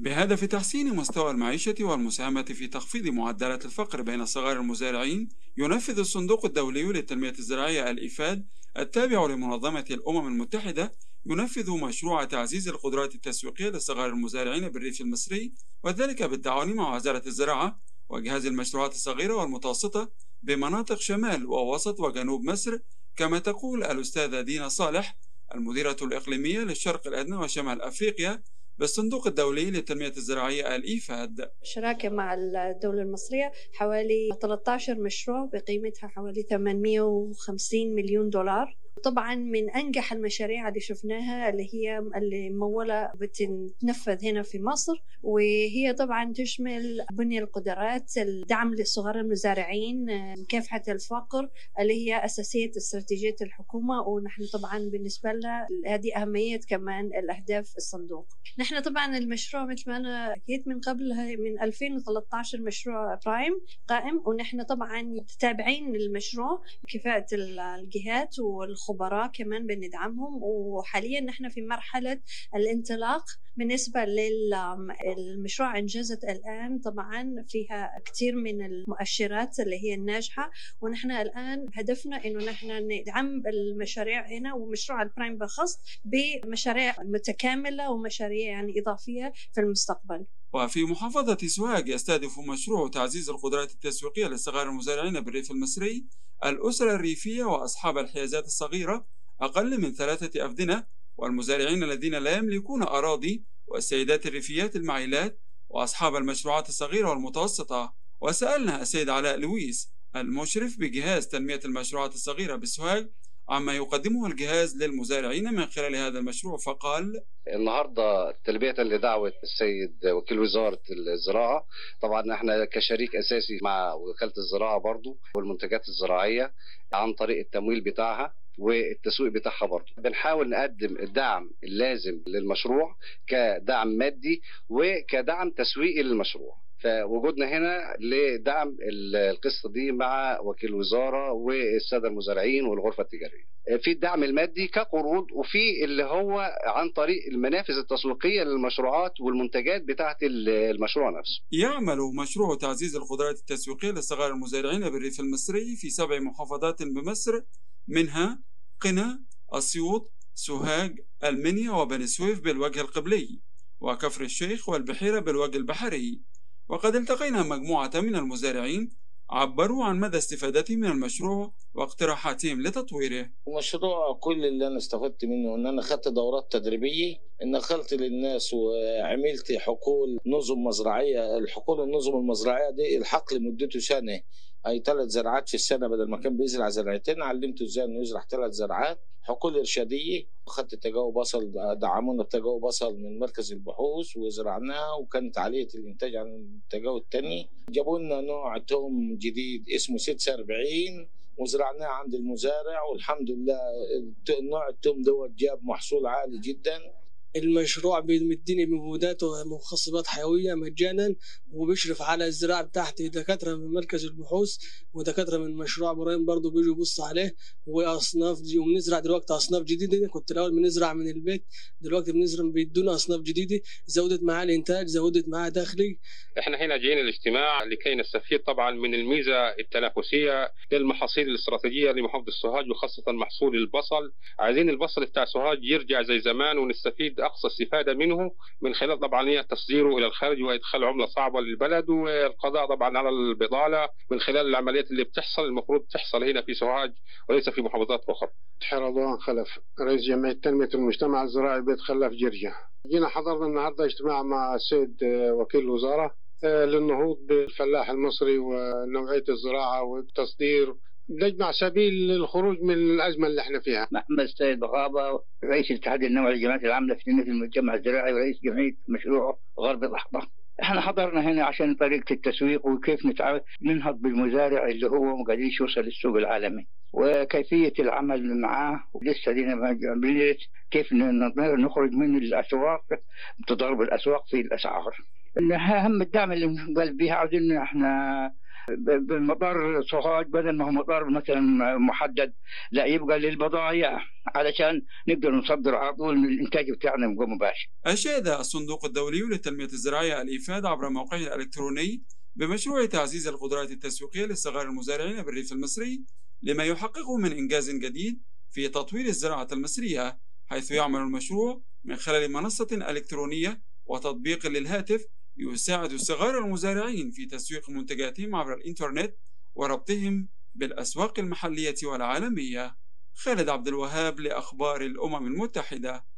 بهدف تحسين مستوى المعيشة والمساهمة في تخفيض معدلات الفقر بين صغار المزارعين ينفذ الصندوق الدولي للتنمية الزراعية الإفاد التابع لمنظمة الأمم المتحدة ينفذ مشروع تعزيز القدرات التسويقية لصغار المزارعين بالريف المصري وذلك بالتعاون مع وزارة الزراعة وجهاز المشروعات الصغيرة والمتوسطة بمناطق شمال ووسط وجنوب مصر كما تقول الأستاذة دينا صالح المديرة الإقليمية للشرق الأدنى وشمال أفريقيا بالصندوق الدولي للتنمية الزراعية الإيفاد شراكة مع الدولة المصرية حوالي 13 مشروع بقيمتها حوالي 850 مليون دولار. طبعا من أنجح المشاريع اللي شفناها اللي هي اللي مموله بتنفذ هنا في مصر وهي طبعا تشمل بني القدرات الدعم للصغار المزارعين مكافحة الفقر اللي هي أساسية استراتيجية الحكومة ونحن طبعا بالنسبة لنا هذه أهمية كمان الأهداف الصندوق. نحن طبعا المشروع مثل ما أنا حكيت من قبل من 2013 مشروع برايم قائم ونحن طبعا تابعين المشروع كفاءه الجهات والخ الخبراء كمان بندعمهم وحاليا نحن في مرحلة الانطلاق بالنسبة للمشروع أنجزت الآن. طبعا فيها كثير من المؤشرات اللي هي الناجحة ونحن الآن هدفنا إنه نحن ندعم المشاريع هنا ومشروع البرايم بخص بمشاريع متكاملة ومشاريع يعني إضافية في المستقبل. وفي محافظة سوهاج يستهدف مشروع تعزيز القدرات التسويقية لصغار المزارعين بالريف المصري الأسرة الريفية وأصحاب الحيازات الصغيرة أقل من ثلاثة أفدنة والمزارعين الذين لا يملكون أراضي والسيدات الريفيات المعيلات وأصحاب المشروعات الصغيرة والمتوسطة. وسألنا السيد علاء لويس المشرف بجهاز تنمية المشروعات الصغيرة بسوهاج عما يقدمه الجهاز للمزارعين من خلال هذا المشروع فقال النهارده تلبية لدعوة السيد وكيل وزارة الزراعة. طبعا إحنا كشريك أساسي مع وكالة الزراعة برضو والمنتجات الزراعية عن طريق التمويل بتاعها والتسويق بتاعها برضه بنحاول نقدم الدعم اللازم للمشروع كدعم مادي وكدعم تسويقي للمشروع. فوجودنا هنا لدعم القصة دي مع وكيل الوزاره والسادة المزارعين والغرفة التجارية. في الدعم المادي كقروض وفي اللي هو عن طريق المنافذ التسويقية للمشروعات والمنتجات بتاعة المشروع نفسه. يعمل مشروع تعزيز القدرات التسويقية لصغار المزارعين بالريف المصري في سبع محافظات بمصر منها قنا، أسيوط، سوهاج، المنيا وبني سويف بالوجه القبلي، وكفر الشيخ والبحيرة بالوجه البحري. وقد التقينا مجموعة من المزارعين عبروا عن مدى استفادتهم من المشروع واقتراحاتهم لتطويره. المشروع كل اللي أنا استفدت منه إن أنا خدت دورات تدريبية نقلت للناس وعملت حقول نظم مزرعية الحقول النظم المزرعية دي الحقل مدته سنة. اي ثلاث زرعات في السنة بدل ما كان بيزرع زرعتين علمته إزاي إنه يزرع ثلاث زرعات. حقول إرشادية أخذت تجاوب بصل دعمونا بتجاوب بصل من مركز البحوث وزرعناها وكانت عالية الإنتاج عن التجاوب الثاني. جابوا لنا نوع توم جديد اسمه 46 وزرعناه عند المزارع والحمد لله نوع التوم دوت جاب محصول عالي جدا. المشروع بيمدني بمبيدات ومخصبات حيوية مجانا وبيشرف على الزراعة بتاعتي. دكاترة من مركز البحوث ودكاترة من مشروع إبراهيم برضه بيجوا يبصوا عليه. وأصناف دي وبنزرع دلوقتي أصناف جديدة. كنت الأول بنزرع من البيت دلوقتي بنزرع بيدونا أصناف جديدة. زودت معاه الإنتاج زودت معاه دخلي. إحنا هنا جايين الاجتماع لكي نستفيد طبعا من الميزة التنافسية للمحاصيل الاستراتيجية لمحافظة سوهاج وخاصة محصول البصل. عايزين البصل بتاع سوهاج يرجع زي زمان ونستفيد أقصى استفادة منه من خلال طبعا تصديره إلى الخارج وإدخال عملة صعبة للبلد والقضاء طبعا على البطالة من خلال العمليات اللي بتحصل المفروض تحصل هنا في سوهاج وليس في محافظات أخرى. رضوان خلف رئيس جمعية تنمية المجتمع الزراعي بيت خلاف جرجة. جينا حضرنا النهارده اجتماع مع السيد وكيل الوزارة للنهوض بالفلاح المصري ونوعية الزراعة والتصدير نجمع سبيل للخروج من الأزمة اللي إحنا فيها. محمد السيد غابه رئيس الاتحاد النوعي للجمعيات العامله في تنميه المجتمع الزراعي ورئيس جمعية مشروع غرب الاحضر. إحنا حضرنا هنا عشان طريقة التسويق وكيف نتعامل ننهض بالمزارع اللي هو ما قادرش يوصل للسوق العالمي وكيفية العمل معاه ولسه لنا كيف نخرج من الأسواق تضارب الأسواق في الأسعار. أهم الدعم اللي قال بها عاوزين إحنا بالمطار سوهاج بدل ما هو مطار مثلا محدد لا يبقى للبضائع علشان نقدر نصدر على طول الإنتاج بتاعنا مباشر. أشاد الصندوق الدولي للتنمية الزراعية الإيفاد عبر موقعه الإلكتروني بمشروع تعزيز القدرات التسويقية للصغار المزارعين بالريف المصري لما يحققه من إنجاز جديد في تطوير الزراعة المصرية حيث يعمل المشروع من خلال منصة إلكترونية وتطبيق للهاتف يساعد الصغار المزارعين في تسويق منتجاتهم عبر الإنترنت وربطهم بالأسواق المحلية والعالمية. خالد عبد الوهاب لأخبار الأمم المتحدة.